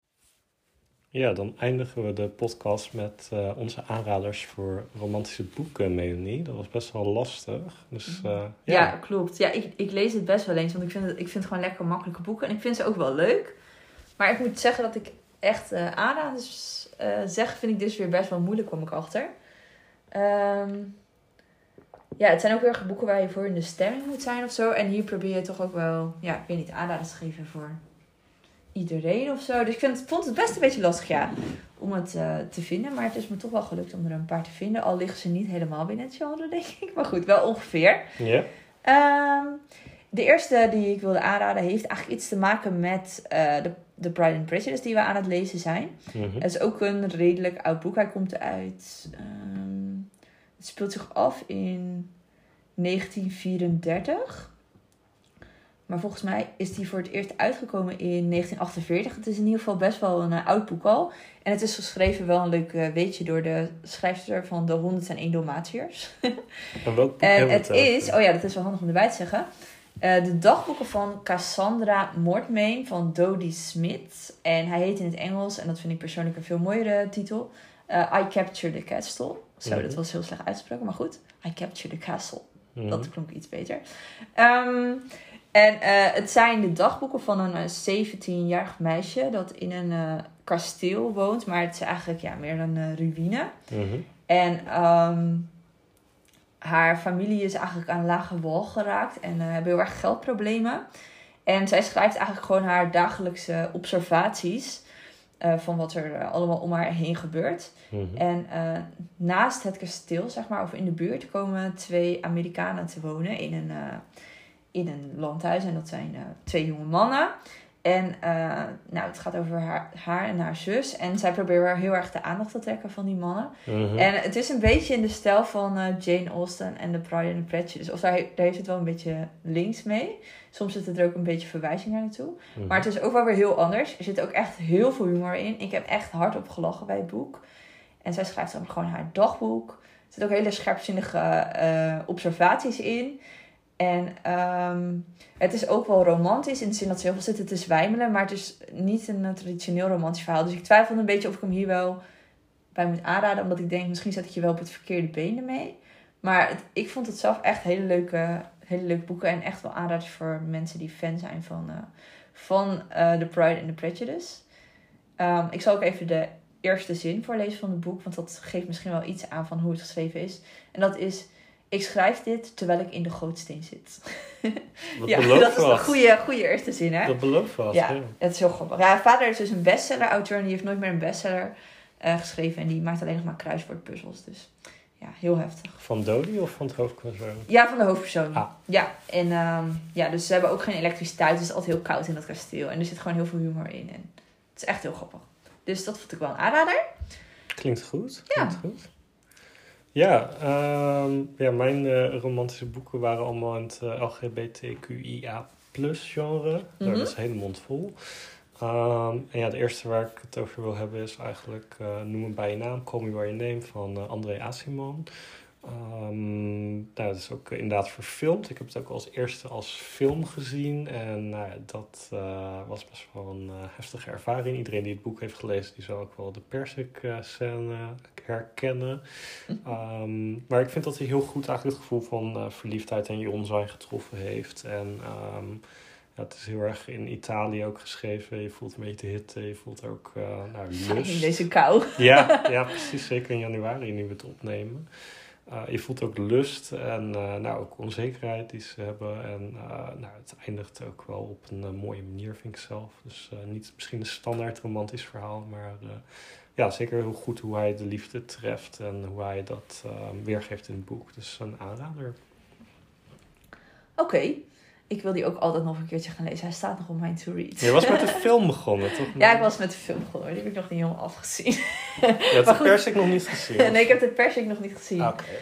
Ja, dan eindigen we de podcast met uh, onze aanraders voor romantische boeken, Melanie. Dat was best wel lastig. Dus, uh, ja. ja. klopt. Ja, ik, ik lees het best wel eens, want ik vind, het, ik vind het gewoon lekker makkelijke boeken. En ik vind ze ook wel leuk. Maar ik moet zeggen dat ik echt uh, aanraders zeg, vind ik dus weer best wel moeilijk, kwam ik achter. Um, ja, het zijn ook weer erg boeken waar je voor in de stemming moet zijn of zo. En hier probeer je toch ook wel, ja, ik weet niet, aanraders te geven voor iedereen of zo. Dus ik vind, vond het best een beetje lastig, ja, om het uh, te vinden. Maar het is me toch wel gelukt om er een paar te vinden. Al liggen ze niet helemaal binnen het genre, denk ik. Maar goed, wel ongeveer. Ja. Um, de eerste die ik wilde aanraden heeft eigenlijk iets te maken met uh, de, de Pride and Prejudice die we aan het lezen zijn. Mm -hmm. Het is ook een redelijk oud boek. Hij komt uit... Um, het speelt zich af in 1934. Maar volgens mij is die voor het eerst uitgekomen in 1948. Het is in ieder geval best wel een uh, oud boek al. En het is geschreven wel een leuk uh, weetje door de schrijfster van de 101 Dalmatiërs. En welk boek en het, het is, oh ja, dat is wel handig om erbij te zeggen. Uh, de dagboeken van Cassandra Mortmain van Dodie Smith. En hij heet in het Engels, en dat vind ik persoonlijk een veel mooiere titel, I Captured the Castle. Zo, Mhm. dat was heel slecht uitgesproken, maar goed. I Captured the Castle. Mhm. Dat klonk iets beter. Um, en uh, het zijn de dagboeken van een uh, 17-jarig meisje dat in een uh, kasteel woont. Maar het is eigenlijk ja, meer een ruïne. Mhm. En um, haar familie is eigenlijk aan lage wal geraakt en hebben heel erg geldproblemen. En zij schrijft eigenlijk gewoon haar dagelijkse observaties uh, van wat er uh, allemaal om haar heen gebeurt. Mhm. En uh, naast het kasteel, zeg maar, of in de buurt, komen twee Amerikanen te wonen in een, in een landhuis. En dat zijn twee jonge mannen. En nou, het gaat over haar, haar en haar zus. En zij proberen heel erg de aandacht te trekken van die mannen. Mhm. En het is een beetje in de stijl van Jane Austen en The Pride and the Prejudice. Of daar, daar heeft het wel een beetje links mee. Soms zit er ook een beetje verwijzing naar naartoe. Mhm. Maar het is ook wel weer heel anders. Er zit ook echt heel veel humor in. Ik heb echt hardop gelachen bij het boek. En zij schrijft dan gewoon haar dagboek. Er zitten ook hele scherpzinnige uh, observaties in. En um, het is ook wel romantisch in de zin dat ze heel veel zitten te zwijmelen. Maar het is niet een traditioneel romantisch verhaal. Dus ik twijfel een beetje of ik hem hier wel bij moet aanraden. Omdat ik denk, misschien zet ik je wel op het verkeerde been ermee. Maar ik vond het zelf echt hele leuke, hele leuke boeken. En echt wel aanraders voor mensen die fan zijn van, uh, van uh, The Pride and the Prejudice. Um, ik zal ook even de eerste zin voorlezen van het boek. Want dat geeft misschien wel iets aan van hoe het geschreven is. En dat is... Ik schrijf dit terwijl ik in de gootsteen zit. Dat ja, dat is een goede, goede eerste zin, hè? Dat belooft wat, ja, ja. het is heel grappig. Ja, vader is dus een bestseller-auteur en die heeft nooit meer een bestseller uh, geschreven. En die maakt alleen nog maar kruiswoordpuzzels. Dus ja, heel heftig. Van Dodie of van het hoofdpersoon? Ja, van de hoofdpersoon. Ah. Ja, en um, ja, dus ze hebben ook geen elektriciteit. Dus het is altijd heel koud in dat kasteel. En er zit gewoon heel veel humor in. En het is echt heel grappig. Dus dat vond ik wel een aanrader. Klinkt goed. Ja. Klinkt goed. Ja, um, ja mijn uh, romantische boeken waren allemaal in het uh, LGBTQIA plus genre. Mm -hmm. Daar is een hele mond vol. Um, en ja, de eerste waar ik het over wil hebben is eigenlijk uh, Noem me bij je naam, Call Me By Your Name van André Asimon. Um, nou, dat is ook inderdaad verfilmd. Ik heb het ook als eerste als film gezien. En nou, dat uh, was best wel een heftige ervaring. Iedereen die het boek heeft gelezen, die zal ook wel de persik-scène herkennen. Um, maar ik vind dat hij heel goed eigenlijk het gevoel van verliefdheid en jong-zijn getroffen heeft. En... Um, ja, het is heel erg in Italië ook geschreven. Je voelt een beetje de hitte, je voelt ook nou, lust. In deze kou. Ja, ja, precies. Zeker in januari nu we het opnemen. Uh, je voelt ook lust en uh, nou, ook onzekerheid die ze hebben. En nou, het eindigt ook wel op een mooie manier, vind ik zelf. Dus niet misschien een standaard romantisch verhaal, maar ja, zeker heel goed hoe hij de liefde treft en hoe hij dat weergeeft in het boek. Dus een aanrader. Oké. Ik wil die ook altijd nog een keertje gaan lezen. Hij staat nog op mijn to-read. Je was met de film begonnen, toch? Ja, ik was met de film begonnen. Die heb ik nog niet helemaal afgezien. Je hebt Maar de persik nog niet gezien. nee, ik heb de persik nog niet gezien.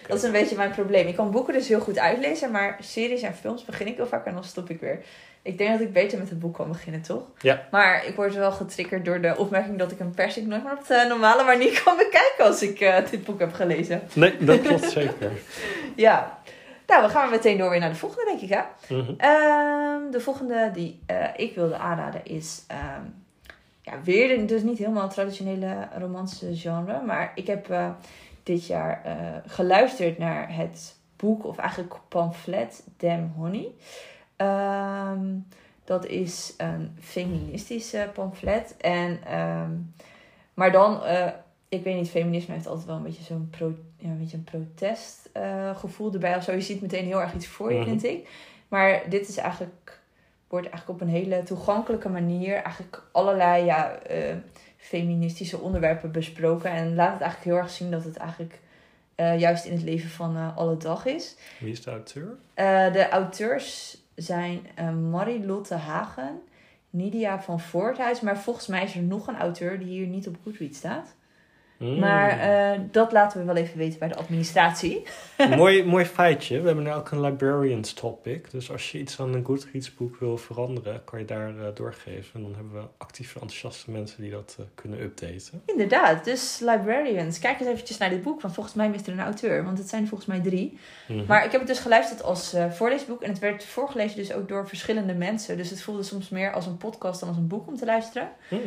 Dat is een beetje mijn probleem. Ik kan boeken dus heel goed uitlezen, maar series en films begin ik heel vaak en dan stop ik weer. Ik denk dat ik beter met het boek kan beginnen, toch? Ja. Maar ik word wel getriggerd door de opmerking dat ik een persik nooit meer op de normale manier kan bekijken als ik eh, dit boek heb gelezen. Nee, dat klopt zeker. Ja. Nou, we gaan meteen door weer naar de volgende, denk ik, hè? Mhm. Ehm, de volgende die eh, ik wilde aanraden is... ehm, ja, weer dus niet helemaal het traditionele romantische genre. Maar ik heb eh, dit jaar eh, geluisterd naar het boek, of eigenlijk pamflet, Damn Honey. Ehm, dat is een feministisch pamflet. En, maar dan, ik weet niet, feminisme heeft altijd wel een beetje zo'n pro, ja, een beetje een protestgevoel erbij of zo. Je ziet meteen heel erg iets voor je, Mhm. vind ik. Maar dit is eigenlijk, wordt eigenlijk op een hele toegankelijke manier eigenlijk allerlei ja, eh, feministische onderwerpen besproken. En laat het eigenlijk heel erg zien dat het eigenlijk eh, juist in het leven van eh, alle dag is. Wie is de auteur? Eh, de auteurs zijn eh Marie-Lotte Hagen, Nidia van Voorthuis. Maar volgens mij is er nog een auteur die hier niet op Goodreads staat. Mm. Maar eh, dat laten we wel even weten bij de administratie. mooi, mooi feitje. We hebben nu ook een librarians topic. Dus als je iets aan een Goodreads boek wil veranderen, kan je daar eh, doorgeven. En dan hebben we actieve, enthousiaste mensen die dat eh, kunnen updaten. Inderdaad, dus librarians. Kijk eens eventjes naar dit boek, want volgens mij mist er een auteur. Want het zijn er volgens mij drie. Mhm. Maar ik heb het dus geluisterd als voorleesboek. En het werd voorgelezen dus ook door verschillende mensen. Dus het voelde soms meer als een podcast dan als een boek om te luisteren. Mm.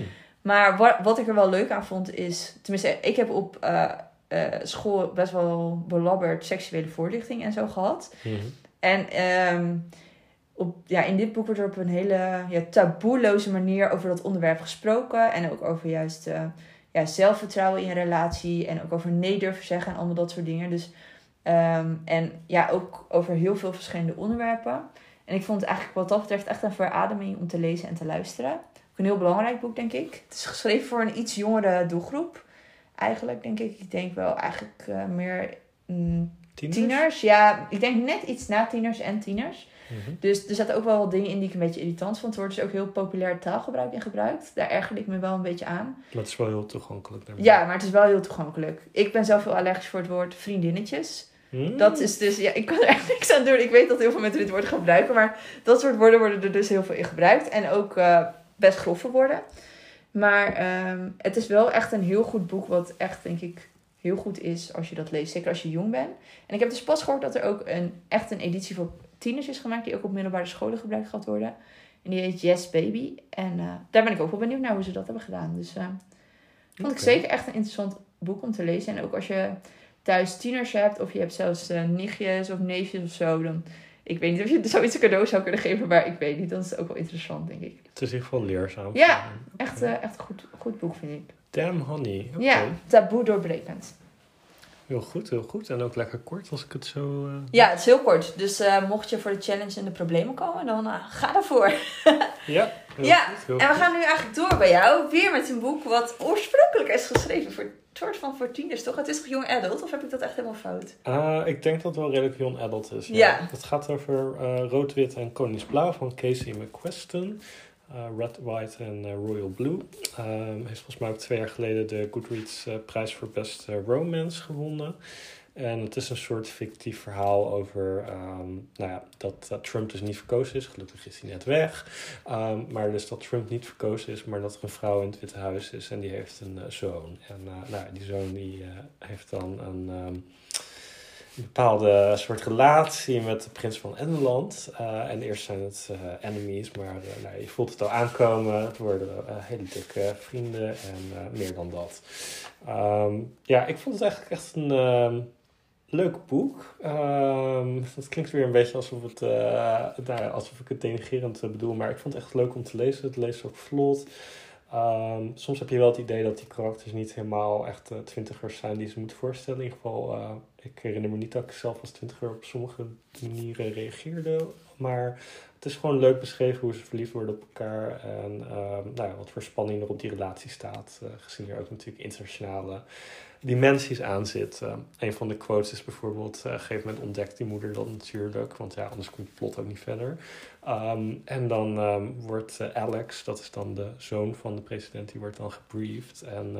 Maar wa- wat ik er wel leuk aan vond is... Tenminste, ik heb op eh, eh, school best wel belabberd seksuele voorlichting en zo gehad. Mhm. En ehm, op, ja, in dit boek wordt er op een hele ja, taboeloze manier over dat onderwerp gesproken. En ook over juist eh, ja, zelfvertrouwen in een relatie. En ook over nee durven zeggen en allemaal dat soort dingen. Dus, ehm, en ja, ook over heel veel verschillende onderwerpen. En ik vond het eigenlijk wat dat betreft echt een verademing om te lezen en te luisteren. Een heel belangrijk boek, denk ik. Het is geschreven voor een iets jongere doelgroep. Eigenlijk, denk ik. Ik denk wel eigenlijk eh, meer mm, Tieners? tieners. Ja, ik denk net iets na tieners en tieners. Mhm. Dus er zaten ook wel wat dingen in die ik een beetje irritant vond. Er wordt dus ook heel populair taalgebruik in gebruikt. Daar ergerde ik me wel een beetje aan. Maar het is wel heel toegankelijk. daarmee. Ja, maar het is wel heel toegankelijk. Ik ben zelf heel allergisch voor het woord vriendinnetjes. Mm. Dat is dus, ja, ik kan er echt niks aan doen. Ik weet dat heel veel mensen dit woord gebruiken. Maar dat soort woorden worden er dus heel veel in gebruikt. En ook eh, best grove woorden. Maar ehm, het is wel echt een heel goed boek. Wat echt, denk ik, heel goed is als je dat leest. Zeker als je jong bent. En ik heb dus pas gehoord dat er ook een, echt een editie voor tieners is gemaakt. Die ook op middelbare scholen gebruikt gaat worden. En die heet Yes Baby. En eh, daar ben ik ook wel benieuwd naar hoe ze dat hebben gedaan. Dus eh vond ik zeker echt een interessant boek om te lezen. En ook als je thuis tieners hebt. Of je hebt zelfs eh, nichtjes of neefjes of zo. Dan, ik weet niet of je zoiets een cadeau zou kunnen geven. Maar ik weet niet. Dat is ook wel interessant, denk ik. Het is in ieder geval leerzaam. Ja. Echt, eh, echt een goed, goed boek, vind ik. Damn honey. Oké. Ja, taboe doorbrekend. Heel goed, heel goed. En ook lekker kort als ik het zo... eh, Ja, het is heel kort. Dus eh, mocht je voor de challenge in de problemen komen, dan ga ervoor. Ja, heel Ja, goed. Heel En we goed. gaan nu eigenlijk door bij jou. Weer met een boek wat oorspronkelijk is geschreven voor soort van voor tieners, toch? Het is toch young adult? Of heb ik dat echt helemaal fout? Ah, ik denk dat het wel redelijk young adult is. Ja. Het gaat over eh, rood-wit en koningsblauw van Casey McQuestion. Eh, Red, White en Royal Blue. Ehm heeft volgens mij ook twee jaar geleden de Goodreads prijs voor best romance gewonnen. En het is een soort fictief verhaal over ehm, nou ja, dat eh, Trump dus niet verkozen is. Gelukkig is hij net weg. Ehm, maar dus dat Trump niet verkozen is, maar dat er een vrouw in het Witte Huis is en die heeft een eh, zoon. En eh, nou, die zoon die, eh, heeft dan een, ehm, een bepaalde soort relatie met de prins van Engeland. En eerst zijn het enemies, maar nou, je voelt het al aankomen. Het worden hele dikke vrienden en meer dan dat. Ja, ik vond het eigenlijk echt een leuk boek. Ehm het klinkt weer een beetje alsof, het, nou alsof ik het denigerend eh, bedoel, maar ik vond het echt leuk om te lezen. Het leest ook vlot. Ehm, soms heb je wel het idee dat die karakters niet helemaal echt eh, twintigers zijn die ze moeten voorstellen. In ieder geval, ik herinner me niet dat ik zelf als twintiger op sommige manieren reageerde. Maar het is gewoon leuk beschreven hoe ze verliefd worden op elkaar. En ehm, nou ja, wat voor spanning er op die relatie staat. gezien er ook natuurlijk internationale dimensies aan zit. Eh, een van de quotes is bijvoorbeeld... eh, op een gegeven moment ontdekt die moeder dat natuurlijk. Want ja, anders komt het plot ook niet verder. Ehm, en dan ehm, wordt eh, Alex, dat is dan de zoon van de president... die wordt dan gebriefd. En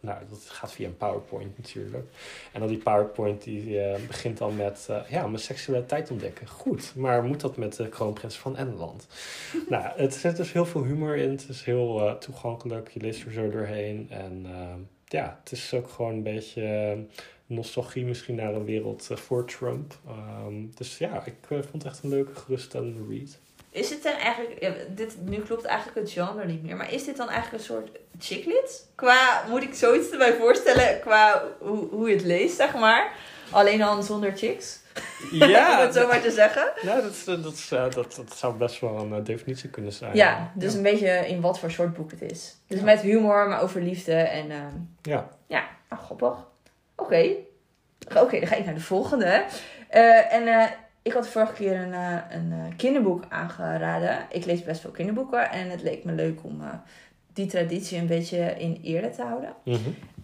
nou, dat gaat via een PowerPoint natuurlijk. En dan die PowerPoint die begint dan met... ja, mijn seksualiteit ontdekken. Goed, maar moet dat met de kroonprins van Engeland? nou, het zit dus heel veel humor in. Het is heel toegankelijk. Je leest er zo doorheen. En ehm, ja, het is ook gewoon een beetje eh, nostalgie misschien naar een wereld eh, voor Trump. Ehm, dus ja, ik eh, vond het echt een leuke, geruststellende read. Is het dan eigenlijk, dit, nu klopt eigenlijk het genre niet meer, maar is dit dan eigenlijk een soort chicklit? Qua, moet ik zoiets erbij voorstellen, qua hoe, hoe je het leest, zeg maar? Alleen dan zonder chicks? om het zo maar te zeggen. nou, dat, dat, eh, dat, dat zou best wel een eh, definitie kunnen zijn. Ja, dus een beetje in wat voor soort boek het is. Dus Ja. met humor, maar over liefde en ehm, Ja. ja, nou, grappig. Oké, oké, dan ga ik naar de volgende. Eh, en ik had vorige keer een, een kinderboek aangeraden. Ik lees best veel kinderboeken en het leek me leuk om die traditie een beetje in ere te houden. Mhm.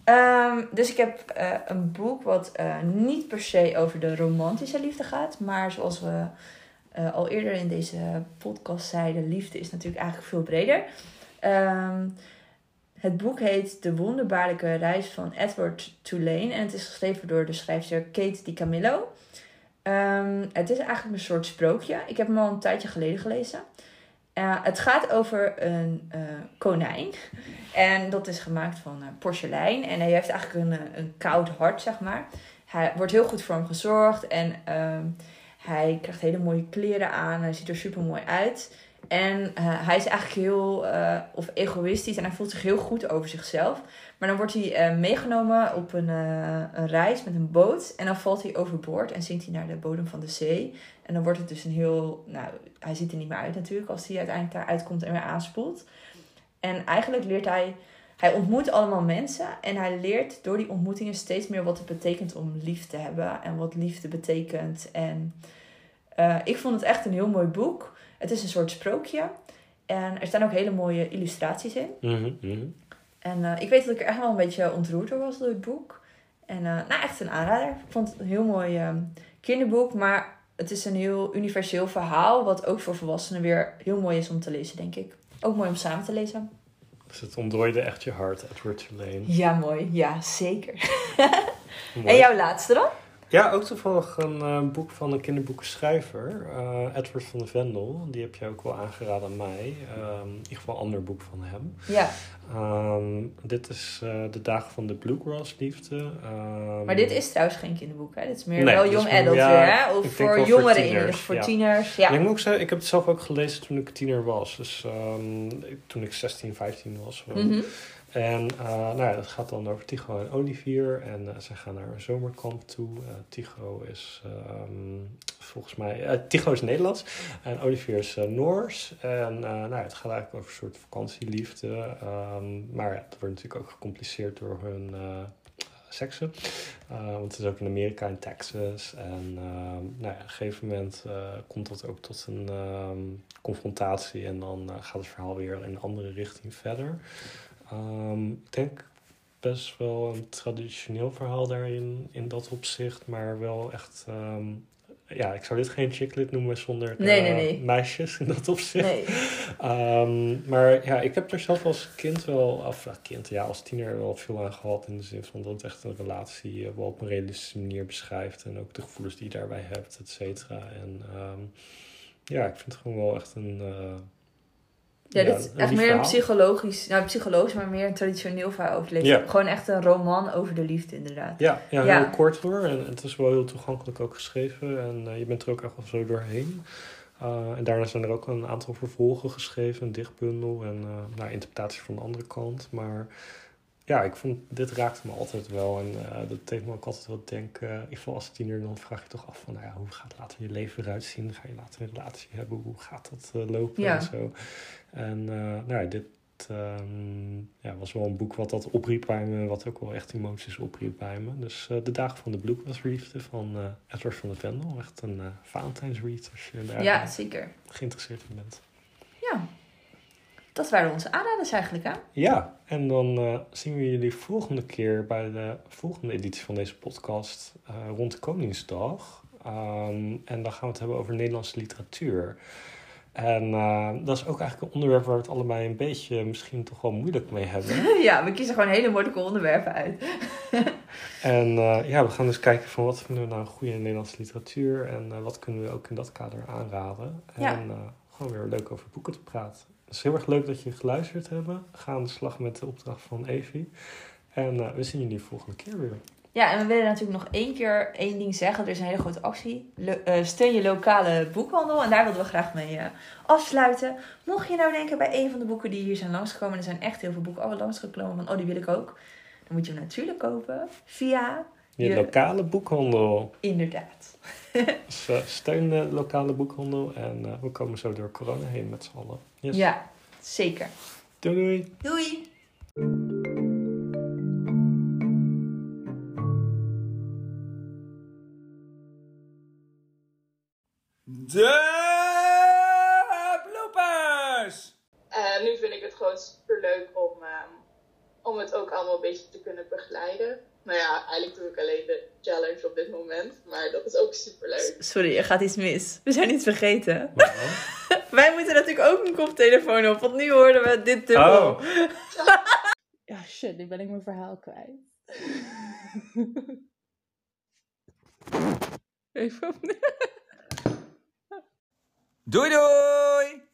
Ehm, dus ik heb eh, een boek wat eh, niet per se over de romantische liefde gaat. Maar zoals we eh, al eerder in deze podcast zeiden, liefde is natuurlijk eigenlijk veel breder. Ehm, het boek heet De wonderbaarlijke reis van Edward Tulane. En het is geschreven door de schrijfster Kate DiCamillo. Ehm, het is eigenlijk een soort sprookje. Ik heb hem al een tijdje geleden gelezen. Eh, het gaat over een eh, konijn. En dat is gemaakt van eh, porselein. En hij heeft eigenlijk een, een koud hart, zeg maar. Hij wordt heel goed voor hem gezorgd. En ehm, hij krijgt hele mooie kleren aan. Hij ziet er super mooi uit. En hij is eigenlijk heel of egoïstisch. En hij voelt zich heel goed over zichzelf. Maar dan wordt hij eh, meegenomen op een, eh, een reis met een boot. En dan valt hij overboord en zinkt hij naar de bodem van de zee. En dan wordt het dus een heel... Nou, hij ziet er niet meer uit natuurlijk als hij uiteindelijk daar uitkomt en weer aanspoelt. En eigenlijk leert hij... Hij ontmoet allemaal mensen en hij leert door die ontmoetingen steeds meer wat het betekent om lief te hebben. En wat liefde betekent. En eh, ik vond het echt een heel mooi boek. Het is een soort sprookje. En er staan ook hele mooie illustraties in. Mhm. En eh, ik weet dat ik er echt wel een beetje ontroerd door was door het boek. En eh, nou, echt een aanrader. Ik vond het een heel mooi eh, kinderboek. Maar het is een heel universeel verhaal. Wat ook voor volwassenen weer heel mooi is om te lezen, denk ik. Ook mooi om samen te lezen. Dus het ontdooide echt je hart, Edward Tulane. Ja, mooi. Ja, zeker. Mooi. En jouw laatste dan? Ja, ook toevallig een eh, boek van een kinderboekenschrijver, eh, Edward van de Vendel. Die heb je ook wel aangeraden aan mij. Ehm, in ieder geval een ander boek van hem. Ja, Ehm, dit is eh, De Dagen van de Bluegrass Liefde. Ehm, maar dit is trouwens geen kinderboek, hè? Dit is meer Nee, wel meer- adult ja, weer, hè? Of voor jongeren in voor tieners. En Ja. ik moet ook zeggen, ik heb het zelf ook gelezen toen ik tiener was. Dus toen ik 16, 15 was. Mhm. En eh, nou ja, dat gaat dan over Tycho en Olivier. En uh, ze gaan naar een zomerkamp toe. Uh, Tycho is um, volgens mij... Tycho is Nederlands. En Olivier is Noors. En nou, het gaat eigenlijk over een soort vakantieliefde. Um, maar ja, het wordt natuurlijk ook gecompliceerd door hun seksen. want het is ook in Amerika, in Texas. En nou ja, op een gegeven moment komt dat ook tot een confrontatie. En dan gaat het verhaal weer in een andere richting verder. Um, ik denk best wel een traditioneel verhaal daarin, in dat opzicht, maar wel echt. Um, ja, ik zou dit geen chicklit noemen zonder nee, nee, nee. meisjes in dat opzicht. Nee. Um, maar ja, ik heb er zelf als kind wel, of uh, kind, ja, als tiener wel veel aan gehad. In de zin van dat het echt een relatie uh, wel op een realistische manier beschrijft. En ook de gevoelens die je daarbij hebt, et cetera. En ja, ik vind het gewoon wel echt een. Uh, ja, dit is echt meer een psychologisch, nou psychologisch, maar meer een traditioneel verhaal over. Ja. Gewoon echt een roman over de liefde, inderdaad. Ja, ja, heel kort hoor. En het is wel heel toegankelijk ook geschreven. En uh, je bent er ook echt wel zo doorheen. Uh, en daarna zijn er ook een aantal vervolgen geschreven, een dichtbundel en uh, nou, interpretatie van de andere kant. Maar ja, ik vond dit raakte me altijd wel. En uh, dat deed me ook altijd wel denken. in ieder geval als tiener, dan vraag je toch af van nou ja, hoe gaat later je leven eruit zien? Ga je later een relatie hebben? Hoe gaat dat uh, lopen ja. en zo? En uh, nou ja, dit ehm, ja, was wel een boek wat dat opriep bij me, wat ook wel echt emoties opriep bij me. Dus eh, De Dagen van de Bloedwasliefde van eh Edward van de Vendel. Echt een uh, Valentijnsread als je daar Ja, zeker. geïnteresseerd in bent. Ja. Dat waren onze aanraders eigenlijk, hè? Ja, en dan eh, zien we jullie volgende keer bij de volgende editie van deze podcast eh, rond Koningsdag. Ehm, en dan gaan we het hebben over Nederlandse literatuur. En eh, dat is ook eigenlijk een onderwerp waar we het allebei een beetje misschien toch wel moeilijk mee hebben. ja, we kiezen gewoon hele moeilijke onderwerpen uit. En eh, ja, we gaan dus kijken van wat vinden we nou een goede Nederlandse literatuur en eh, wat kunnen we ook in dat kader aanraden. En Ja. gewoon weer leuk over boeken te praten. Het is heel erg leuk dat je geluisterd hebt. Ga aan de slag met de opdracht van Evie. En we zien jullie volgende keer weer. Ja, en we willen natuurlijk nog één keer één ding zeggen. Er is een hele grote actie. Eh, steun je lokale boekhandel. En daar wilden we graag mee eh, afsluiten. Mocht je nou denken bij een van de boeken die hier zijn langsgekomen. Er zijn echt heel veel boeken al langsgekomen van, oh die wil ik ook. Dan moet je hem natuurlijk kopen via, Je Je- lokale boekhandel. inderdaad. Dus eh, steun de lokale boekhandel. En we komen zo door corona heen met z'n allen. Yes. Ja, zeker. Doei doei. Doei! De bloopers! En nu vind ik het gewoon super leuk om, ehm, om het ook allemaal een beetje te kunnen begeleiden. Nou ja, eigenlijk doe ik alleen de challenge op dit moment, maar dat is ook super leuk. Sorry, er gaat iets mis. We zijn iets vergeten. Wij moeten natuurlijk ook een koptelefoon op, want nu hoorden we dit dubbel. Oh. Ja, shit, nu ben ik mijn verhaal kwijt. Even opnieuw. Doei doei!